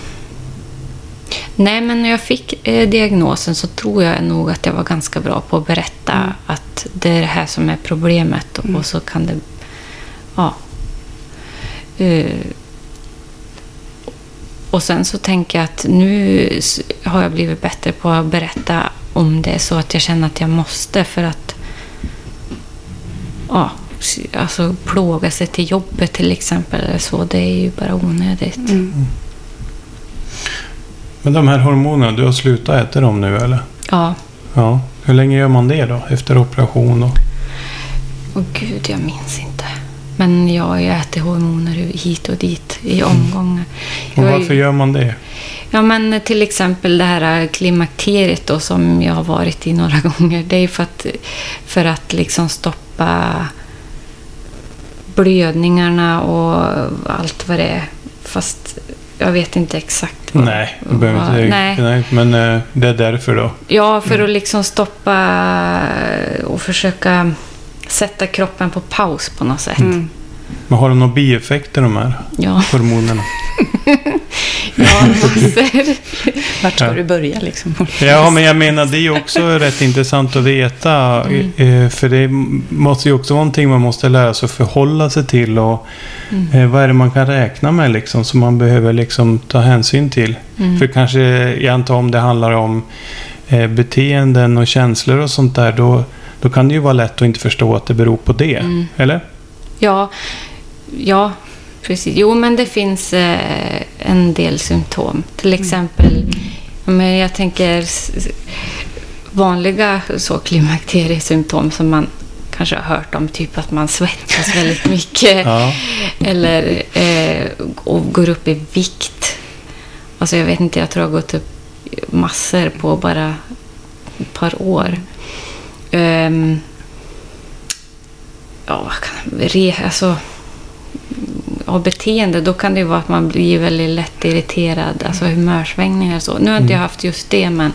Nej, men när jag fick eh, diagnosen så tror jag nog att jag var ganska bra på att berätta Mm. att det är det här som är problemet och, Mm. och så kan det... Ja. Eh, och sen så tänker jag att nu har jag blivit bättre på att berätta om det så att jag känner att jag måste för att ja, alltså plåga sig till jobbet till exempel eller så. Det är ju bara onödigt. Mm. Men de här hormonerna, du har slutat äta dem nu eller? Ja. Ja. Hur länge gör man det då? Efter operation och... Åh gud, jag minns inte. Men jag har ju ätit hormoner hit och dit i omgångar. Och Jag är ju- varför gör man det? Ja, men till exempel det här klimakteriet då, som jag har varit i några [LAUGHS] gånger. Det är ju för att, för att liksom stoppa blödningarna och allt vad det är. Fast jag vet inte exakt. vad- Nej, vad- inte... nej. Nej. Men eh, det är därför då. Ja, för att liksom stoppa och försöka sätta kroppen på paus på något sätt. Mm. Men har de några bieffekter de här Ja, hormonerna? [LAUGHS] ja [LAUGHS] massor. Vart ska Ja. du börja liksom? Ja, men jag menar det är ju också [LAUGHS] rätt intressant att veta. Mm. eh, För det måste ju också vara någonting man måste lära sig att förhålla sig till. Och Mm. eh, vad är det man kan räkna med liksom som man behöver liksom ta hänsyn till. Mm. För kanske, jag antar om det handlar om eh, beteenden och känslor och sånt där. Då, då kan det ju vara lätt att inte förstå att det beror på det. Mm. Eller? Ja, ja, precis. Jo, men det finns eh, en del symptom. Till exempel, ja, men jag tänker vanliga så klimakteriesymptom som man kanske har hört om. Typ att man svettas väldigt [LAUGHS] mycket. Ja. Eller eh, och går upp i vikt. Alltså jag vet inte, jag tror jag har gått upp massor på bara ett par år. Ehm, ja, vad kan re, alltså, av beteende, då kan det ju vara att man blir väldigt lätt irriterad. Alltså humörsvängningar och så. Nu har inte jag haft just det, men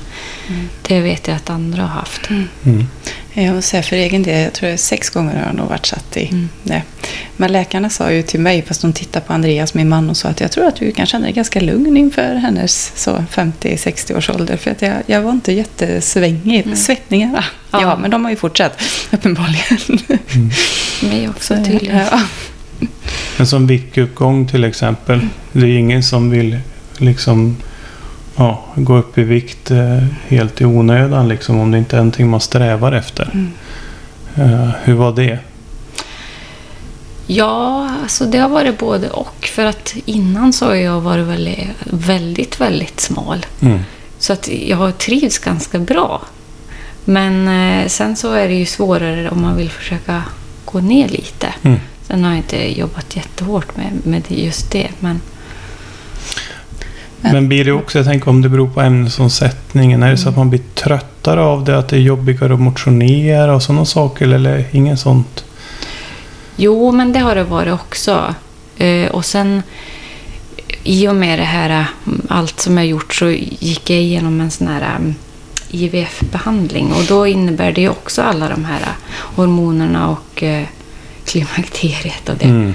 det vet jag att andra har haft. Mm. Jag måste säga för egen del, jag tror det är sex gånger har jag nog varit satt i Mm. det. Men läkarna sa ju till mig, fast de tittade på Andreas, min man, och sa att jag tror att du kan känna dig ganska lugn inför hennes så 50-60 års ålder. För att jag, jag var inte jättesvängig. Mm. Svettningarna, ja. Ja. men de har ju fortsatt, uppenbarligen. Mig också Så, tydligen. ja. Men som viktuppgång till exempel. Det är ingen som vill liksom ja, gå upp i vikt eh, helt i onödan liksom om det inte är någonting man strävar efter. Mm. Eh, hur var det? Ja, alltså det har varit både och. För att innan så har jag varit väldigt, väldigt, väldigt smal. Mm. Så att jag har trivts ganska bra. Men eh, sen så är det ju svårare om man vill försöka gå ner lite. Mm. Sen har jag inte jobbat jättehårt med, med just det. Men Men- blir det också, jag tänker om det beror på ämnesomsättningen. Är det så att man blir tröttare av det? Att det är jobbigare att motionera och sådana saker? Eller ingen sånt? jo, men det har det varit också. Eh, och sen i och med det här, eh, allt som jag gjort så gick jag igenom en sån här um, IVF-behandling. Och då innebär det också alla de här eh, hormonerna och klimakteriet och det. Mm.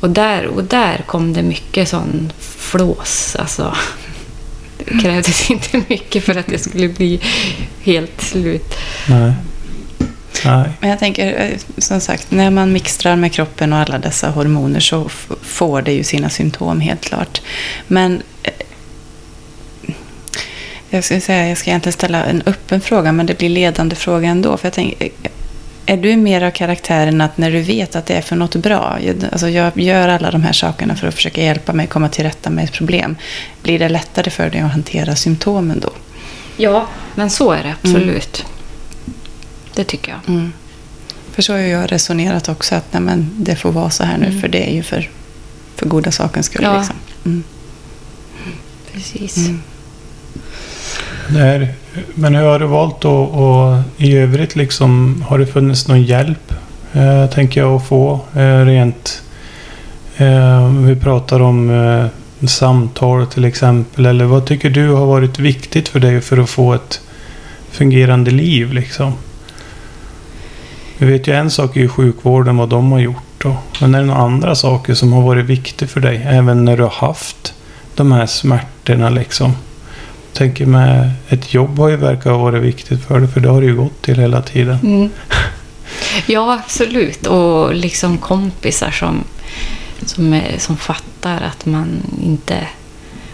Och där, och där kom det mycket sån flås. Alltså. Det krävdes [LAUGHS] inte mycket för att jag skulle bli helt slut. Nej. Nej. Men jag tänker, eh, som sagt, när man mixtrar med kroppen och alla dessa hormoner så får det ju sina symptom helt klart. Men eh, jag ska säga, jag ska egentligen ställa en öppen fråga, men det blir ledande fråga ändå. För jag tänker, är du mer av karaktären att när du vet att det är för något bra, jag- alltså jag gör alla de här sakerna för att försöka hjälpa mig komma till rätta med ett problem, blir det lättare för dig att hantera symptomen då? Ja, men så är det absolut. Det tycker jag. Mm. För så har ju jag resonerat också, att nej, men det får vara så här nu, Mm. för det är ju för, för goda sakens skull. Ja. Liksom. Mm. Precis. Mm. Men hur har du valt att och i övrigt liksom, har det funnits någon hjälp? Eh, tänker jag att få eh, rent. Eh, vi pratar om eh, samtal till exempel. Eller vad tycker du har varit viktigt för dig för att få ett fungerande liv liksom? Vi vet ju en sak är ju sjukvården, vad de har gjort. Då. Men är det några andra saker som har varit viktiga för dig? Även när du har haft de här smärtorna liksom tänker med ett jobb har ju verkar ha varit viktigt för dig, för det har du ju gått till hela tiden. Mm. [LAUGHS] Ja, absolut. Och liksom kompisar som, som, är, som fattar att man inte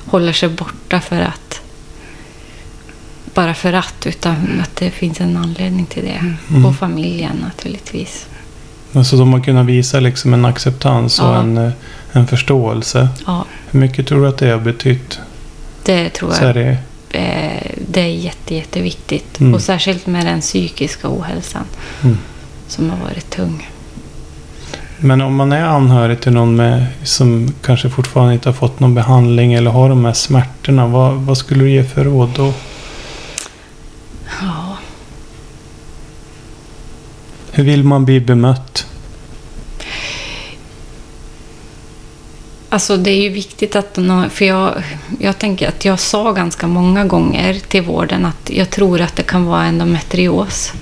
håller sig borta för att bara för att, utan att det finns en anledning till det. Mm. Och familjen naturligtvis. Alltså de har kunnat visa liksom en acceptans och Ja. en, eh, en förståelse. Ja, Hur mycket tror du att det har betytt? det tror Så jag är det, eh, det är jätte, jätteviktigt. Mm. Och särskilt med den psykiska ohälsan mm. som har varit tung. Men om man är anhörig till någon med, som kanske fortfarande inte har fått någon behandling eller har de här smärtorna. Vad, vad skulle du ge för råd då? Ja, Hur vill man bli bemött? Alltså det är ju viktigt att... För jag, jag tänker att jag sa ganska många gånger till vården att jag tror att det kan vara endometrios.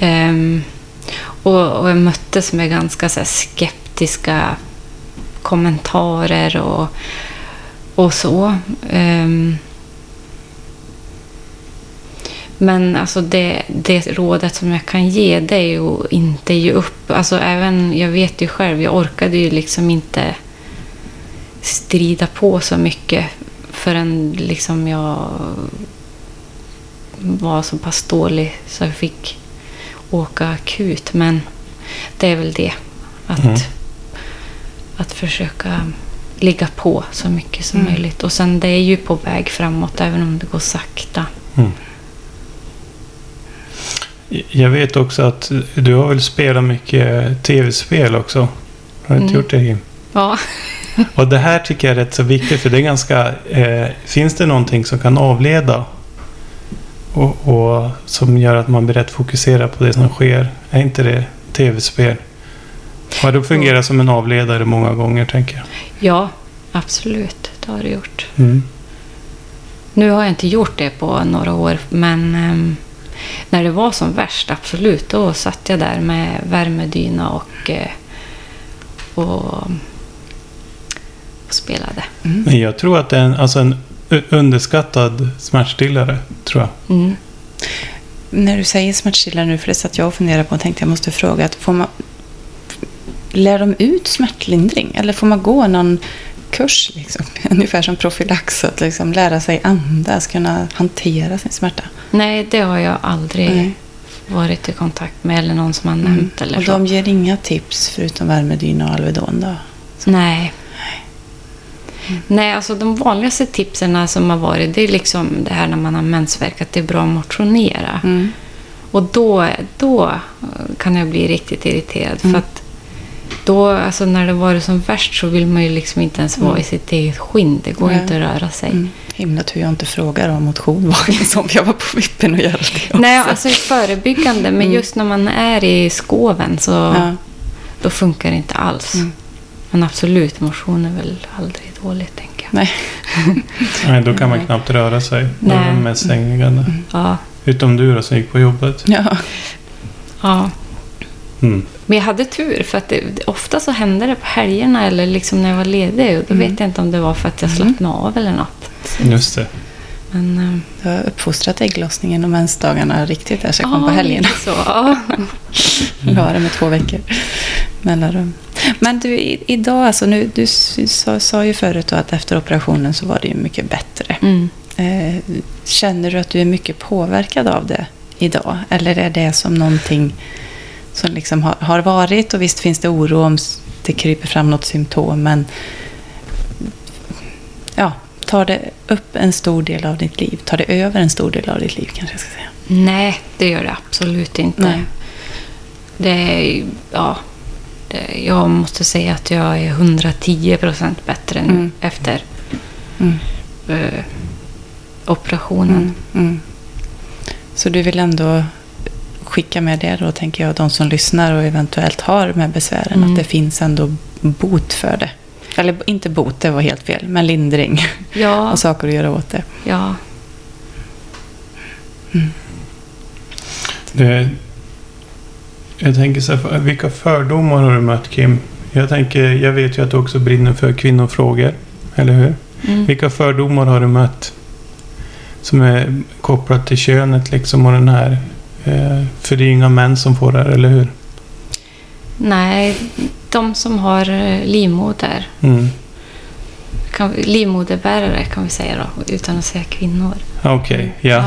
Ehm, och, och jag möttes med ganska så här, skeptiska kommentarer och, och så. Um, men alltså det, det rådet som jag kan ge det är ju att inte ge upp. Alltså även, jag vet ju själv, jag orkade ju liksom inte strida på så mycket förrän liksom jag var så pass dålig så jag fick åka akut. Men det är väl det. Att, Mm. att försöka ligga på så mycket som Mm. möjligt. Och sen det är ju på väg framåt även om det går sakta. Mm. Jag vet också att du har väl spelat mycket tv-spel också? Har du inte Mm. gjort det Jim? Ja. [LAUGHS] Och det här tycker jag är rätt så viktigt för det är ganska... Eh, finns det någonting som kan avleda? Och, och som gör att man blir rätt fokuserad på det som sker? Är inte det tv-spel? Har det fungerat som en avledare många gånger tänker jag. ja, absolut. Det har det gjort. Mm. Nu har jag inte gjort det på några år, men ehm, när det var som värst, absolut, då satt jag där med värmedyna och, eh, och, och spelade. Mm. Men jag tror att det är en, alltså en underskattad smärtstillare. Tror jag. Mm. När du säger smärtstillare nu, för det satt jag och funderade på och tänkte jag måste fråga, att får man, lär de ut smärtlindring? Eller får man gå någon kurs, liksom? [LAUGHS] ungefär som profylax, att liksom lära sig andas, kunna hantera sin smärta? Nej, det har jag aldrig Nej. varit i kontakt med eller någon som har Mm. nämnt. Eller Och så. de ger inga tips förutom värmedyna och Alvedon då? Nej. Nej, alltså de vanligaste tipsen som har varit, det är liksom det här när man har mensvärk, att det är bra att motionera. Mm. Och då, då kan jag bli riktigt irriterad. Mm. För att då, alltså när det var som värst så vill man ju liksom inte ens vara Mm. i sitt eget skinn. Det går Nej. inte att röra sig. Mm. Himla tur jag inte frågar om motion [LAUGHS] var som jag var på vippen att göra det också. Nej, alltså i förebyggande. Men Mm. just när man är i skoven så Ja. då funkar det inte alls. Mm. Men absolut, motion är väl aldrig dåligt, tänker jag. Nej. [LAUGHS] Nej, då kan man knappt röra sig. Då Nej. är man mest sängliggande. Ja, Utom du då som gick på jobbet. Ja. ja. Mm. Men jag hade tur för att det, ofta så hände det på helgerna eller liksom när jag var ledig. Och då Mm. vet jag inte om det var för att jag Mm. slappnade av eller något. Just det. Men, eh, Du har uppfostrat ägglossningen och mensdagarna riktigt där så jag kom på helgen. lite Så, ja. La det med två veckor mellanrum. Men du, idag, alltså nu, du sa, sa ju förut att efter operationen så var det ju mycket bättre. Mm. Eh, känner du att du är mycket påverkad av det idag? Eller är det som någonting som liksom har, har varit? Och visst finns det oro om det kryper fram något symptom, men ja, tar det upp en stor del av ditt liv? Tar det över en stor del av ditt liv kanske jag ska säga? Nej, det gör det absolut inte. Nej. Det är, ja, jag måste säga att jag är 110 procent bättre nu Mm. efter Mm. eh, operationen. Mm, mm. Så du vill ändå skicka med det då, tänker jag, de som lyssnar och eventuellt har med besvären, Mm. att det finns ändå bot för det. Eller inte bot, det var helt fel, men lindring [LAUGHS] Ja, och saker att göra åt det. ja. Det, jag tänker så här, vilka fördomar har du mött Kim? Jag tänker, jag vet ju att du också brinner för kvinnofrågor. Eller hur? Mm. Vilka fördomar har du mött? Som är kopplat till könet liksom och den här. Eh, för det är inga män som får det här, eller hur? Nej, de som har eh, livmoder. Mm. Kan, livmoderbärare kan vi säga då, utan att säga kvinnor. Okej, ja.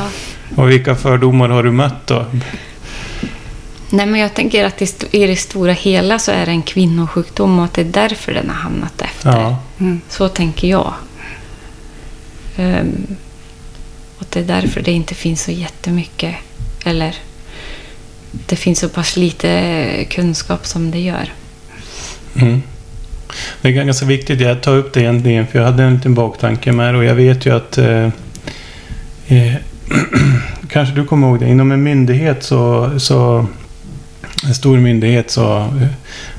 Och vilka fördomar har du mött då? Nej, men jag tänker att i, det stora hela så är det en kvinnosjukdom och att det är därför den har hamnat efter. Ja. Mm. Så tänker jag. Um, och det är därför det inte finns så jättemycket, eller det finns så pass lite kunskap som det gör. Mm. Det är ganska viktigt. Jag tar upp det egentligen för jag hade en liten baktanke med det och jag vet ju att eh, eh, [CLEARS THROAT] kanske du kommer ihåg det. Inom en myndighet så, så en stor myndighet så eh,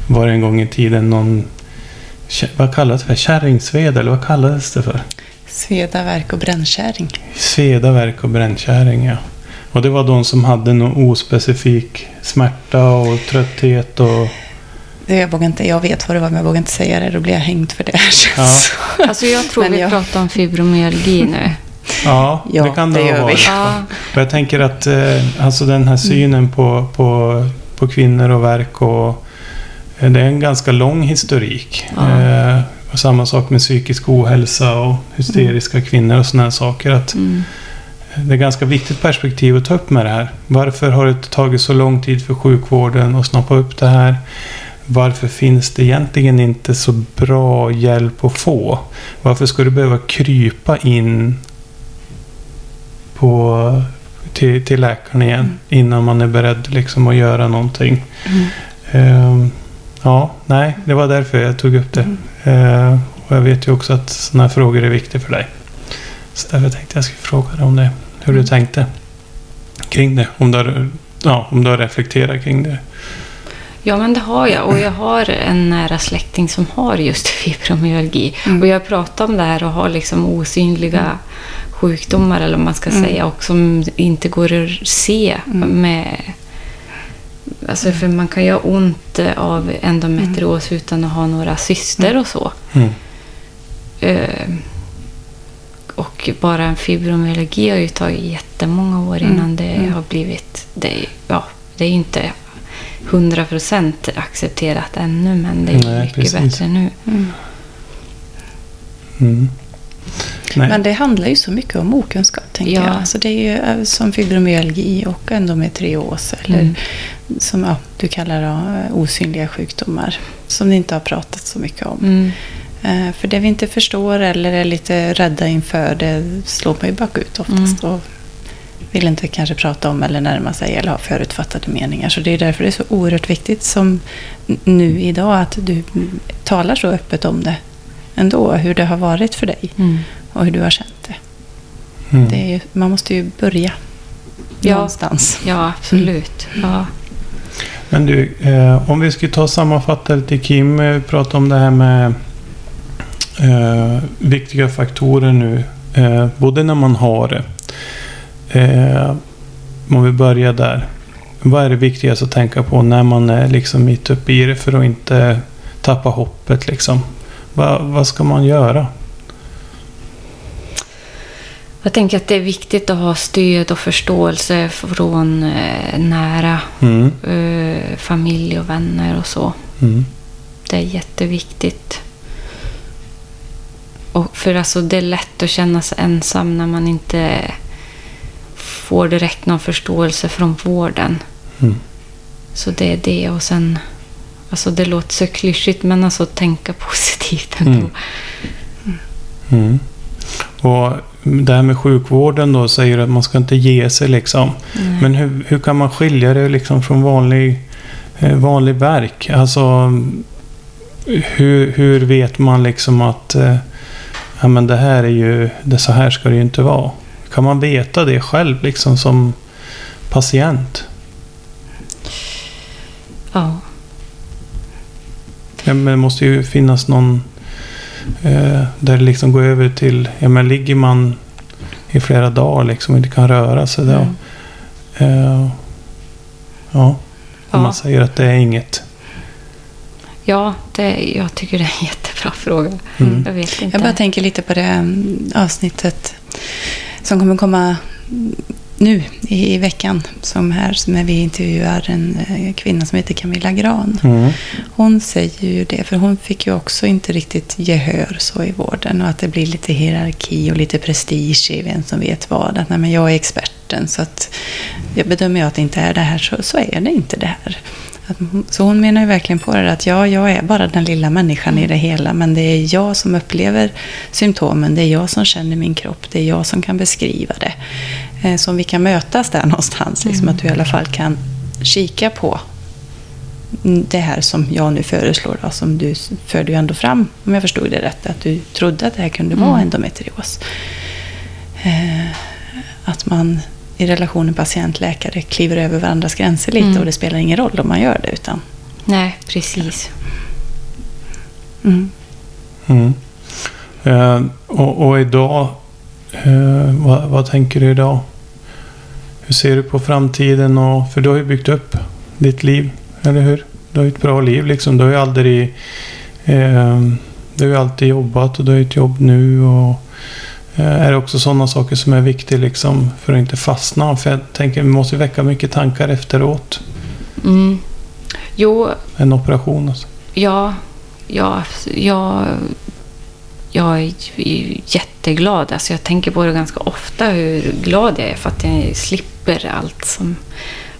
var det en gång i tiden någon vad kallades det för? Kärringsved eller vad kallades det för? Sveda, värk och brännkäring. Sveda, värk och brännkärring ja. Och det var de som hade någon ospecifik smärta och trötthet och Det jag, vågar inte, jag vet vad det var, men jag vågar inte säga det. Då blir jag hängd för det. Ja. [LAUGHS] Alltså jag tror Men vi jag- pratar om fibromyalgi nu. ja, Ja, det kan det, det ha varit. Ja, Och jag tänker att eh, alltså den här synen på, på, på kvinnor och verk och eh, det är en ganska lång historik. Ja. Eh, och samma sak med psykisk ohälsa och hysteriska kvinnor och sådana här saker. Att mm, det är ganska viktigt perspektiv att ta upp med det här. Varför har det tagit så lång tid för sjukvården att snappa upp det här? Varför finns det egentligen inte så bra hjälp att få? Varför ska du behöva krypa in på, till, till läkaren igen Mm. innan man är beredd liksom att göra någonting? Mm. Ja, nej, det var därför jag tog upp det. Mm. Ehm, och jag vet ju också att sådana här frågor är viktiga för dig. Så därför tänkte jag skulle fråga dig om det. Hur du Mm. tänkte kring det. Om du, har, ja, om du har reflekterat kring det. Ja, men det har jag. Och jag har en nära släkting som har just [LAUGHS] fibromyalgi. Mm. Och jag pratar om det här och har liksom osynliga sjukdomar, eller vad man ska Mm. säga, och som inte går att se Mm. med... Alltså, för man kan ju ha ont av endometrios utan att ha några cyster och så. Mm. Eh, och bara en fibromyalgi har ju tagit jättemånga år Mm, innan det mm. har blivit... Det, ja, det är ju inte 100% accepterat ännu, men det är Nej, mycket precis. bättre nu. Mm. Mm. Men det handlar ju så mycket om okunskap, tänker Ja. jag. Alltså det är ju eh, som fibromyalgi och endometrios. Eller Mm. som ja, du kallar då, eh, osynliga sjukdomar. Som det inte har pratat så mycket om. Mm. Eh, För det vi inte förstår eller är lite rädda inför, det slår man ju bakut oftast. Mm. Och vill inte kanske prata om eller närma sig eller ha förutfattade meningar. Så det är därför det är så oerhört viktigt som nu idag att du mm, talar så öppet om det ändå. Hur det har varit för dig Mm. och hur du har känt det. Mm. det är ju, man måste ju börja Ja. någonstans. Ja, absolut. Ja. Men du, eh, om vi skulle ta och sammanfatta lite. Kim eh, pratade om det här med eh, viktiga faktorer nu. Eh, både när man har det. Eh, om vi börjar där. Vad är det viktigaste att tänka på när man är liksom mitt uppe i det för att inte tappa hoppet liksom? Va, vad ska man göra? Jag tänker att det är viktigt att ha stöd och förståelse från eh, nära Mm. eh, familj och vänner och så. Mm. Det är jätteviktigt. Och för alltså, det är lätt att känna sig ensam när man inte får direkt någon förståelse från vården. Mm. Så det är det. Och sen, alltså det låter så klyschigt, men alltså tänka [LAUGHS] positivt ändå. Mm. Mm. Och det här med sjukvården då säger att man ska inte ge sig liksom. Nej. Men hur, hur kan man skilja det liksom från vanlig, eh, vanlig verk? Alltså hur, hur vet man liksom att eh, ja, men det här är ju, det så här ska det ju inte vara. Kan man veta det själv liksom som patient? Ja. Ja, men det måste ju finnas någon eh, där det liksom går över till, ja men ligger man i flera dagar liksom och inte kan röra sig då. Mm. Eh, ja, Ja. man säger att det är inget. Ja, det, jag tycker det är en jättebra fråga. Mm. Jag vet inte. Jag bara tänker lite på det mm, avsnittet som kommer komma mm, nu i, veckan. Som här, som när vi intervjuar en eh, kvinna som heter Camilla Gran. Mm. Hon säger ju det, för hon fick ju också inte riktigt gehör så i vården. Och att det blir lite hierarki och lite prestige i vem som vet vad. Att nej, men jag är experten, så att jag bedömer jag att det inte är det här, så, så är det inte det här. Så hon menar ju verkligen på det att ja, jag är bara den lilla människan i det hela, men det är jag som upplever symptomen, det är jag som känner min kropp, det är jag som kan beskriva det. Eh, Så om vi kan mötas där [LAUGHS] någonstans, liksom, att du i alla fall kan kika på det här som jag nu föreslår, då, som du förde ju ändå fram, om jag förstod det rätt, att du trodde att det här kunde vara Mm. endometrios. Eh, att man i relationen patient-läkare kliver över varandras gränser lite Mm. och det spelar ingen roll om man gör det. Utan, Nej, precis. mm. Mm. Eh, och, och idag, eh, vad, vad tänker du idag? Hur ser du på framtiden? Och, för du har ju byggt upp ditt liv, eller hur? Du har ju ett bra liv liksom. Du har ju aldrig... Eh, du har ju alltid jobbat och du har ju ett jobb nu. Och, är det också sådana saker som är viktiga liksom för att inte fastna? För jag tänker, vi måste väcka mycket tankar efteråt. Mm. Jo, En operation alltså. ja, ja, jag, jag är jätteglad. Alltså jag tänker på det ganska ofta hur glad jag är för att jag slipper allt som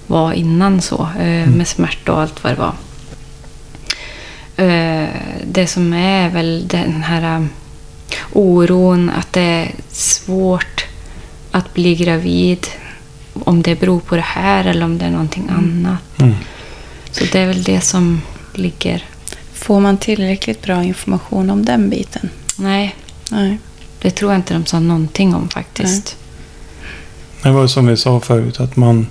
var innan så. eh, Med smärta och allt vad det var. Eh, Det som är väl den här eh, oron att det är svårt att bli gravid. Om det beror på det här eller om det är någonting annat. Mm. Så det är väl det som ligger... Får man tillräckligt bra information om den biten? Nej, Nej. det tror jag inte de sa någonting om faktiskt. Det var som vi sa förut att man,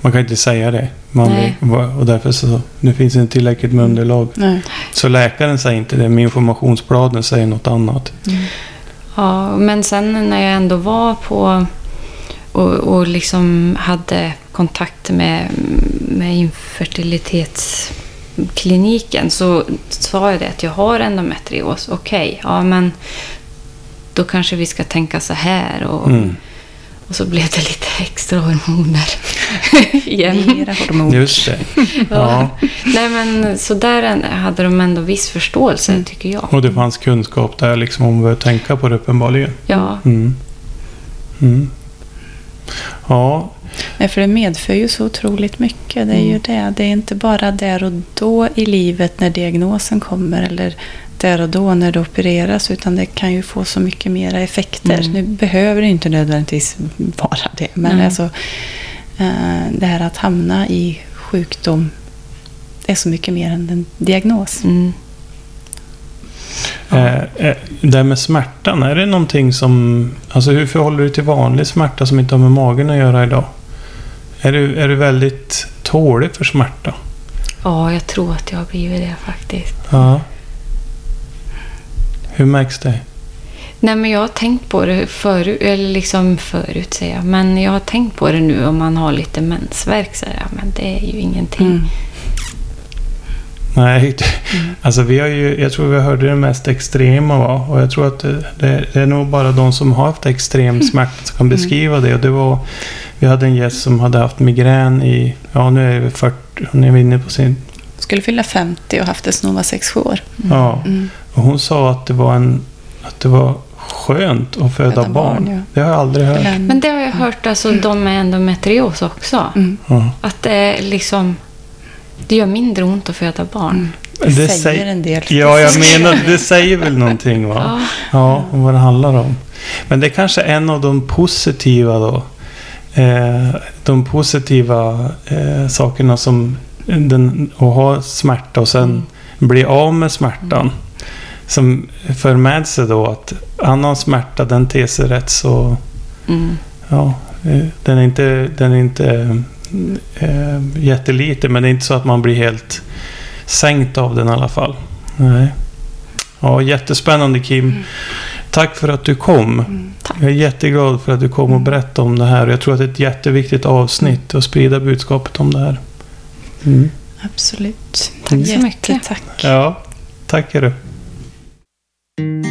man kan inte säga det. Man Nej. och därför så nu finns det inte tillräckligt med underlag. Nej. Så läkaren säger inte det, men informationsbladen säger något annat. Ja, men sen när jag ändå var på och, och liksom hade kontakt med, med infertilitetskliniken så sa jag det att jag har endometrios. Okej, ja men då kanske vi ska tänka så här. Och, Mm. och så blev det lite [LAUGHS] extra hormoner [LAUGHS] igen. Mera hormon. Just det. [LAUGHS] Ja. Nej men så där hade de ändå viss förståelse tycker jag. Och det fanns kunskap där liksom om att tänka på det uppenbarligen. Ja, Mm. Mm. Ja, Nej, för det medför ju så otroligt mycket. Det är ju det. Det är inte bara där och då i livet när diagnosen kommer eller där och då när det opereras utan det kan ju få så mycket mera effekter. Mm. Nu behöver det inte nödvändigtvis vara det. Men Nej. alltså det här att hamna i sjukdom är så mycket mer än en diagnos. mm. eh, eh, det här med smärtan, är det någonting som... Alltså hur förhåller du dig till vanlig smärta som inte har med magen att göra idag? Är du, är du väldigt tålig för smärta? ja jag tror att jag har blivit det faktiskt. Ja. Hur märks det? Nej, men jag har tänkt på det förut, eller liksom förut säger jag, men jag har tänkt på det nu om man har lite mensvärk så här, men det är ju ingenting. Mm. Nej, alltså vi har ju, jag tror vi hörde det mest extrema va? Och jag tror att det, det, det är nog bara de som har haft extrem smärta som kan beskriva det. Och det var, vi hade en gäst som hade haft migrän i, ja nu är vi 40, hon är inne på sin, Skulle fylla 50 och haft det sedan hon var 6-7 år. ja. Mm. Och hon sa att det var en, att det var skönt att föda, Föda barn. barn, ja. Det har jag aldrig hört. Men det har jag hört, alltså de med endometrios också. Mm. Att det är liksom... Det gör mindre ont att föda barn. Mm. Det Det säger säger- en del. Ja, jag menar, det säger väl någonting va? Ja. Ja, om vad det handlar om. Men det är kanske en av de positiva då. Eh, de positiva eh, sakerna som den, att ha smärta och sen bli av med smärtan. Som för med sig då att annan smärta den ter sig rätt så... Mm. Ja, eh, den är inte, den är inte eh, jätteliten men det är inte så att man blir helt sänkt av den i alla fall. Nej. Ja, jättespännande Kim. Tack för att du kom. Mm. Tack. Jag är jätteglad för att du kom och berättade om det här. Jag tror att det är ett jätteviktigt avsnitt att sprida budskapet om det här. Mm. Absolut. Tack så mycket. Jättetack. Ja, tack är du. Thank you.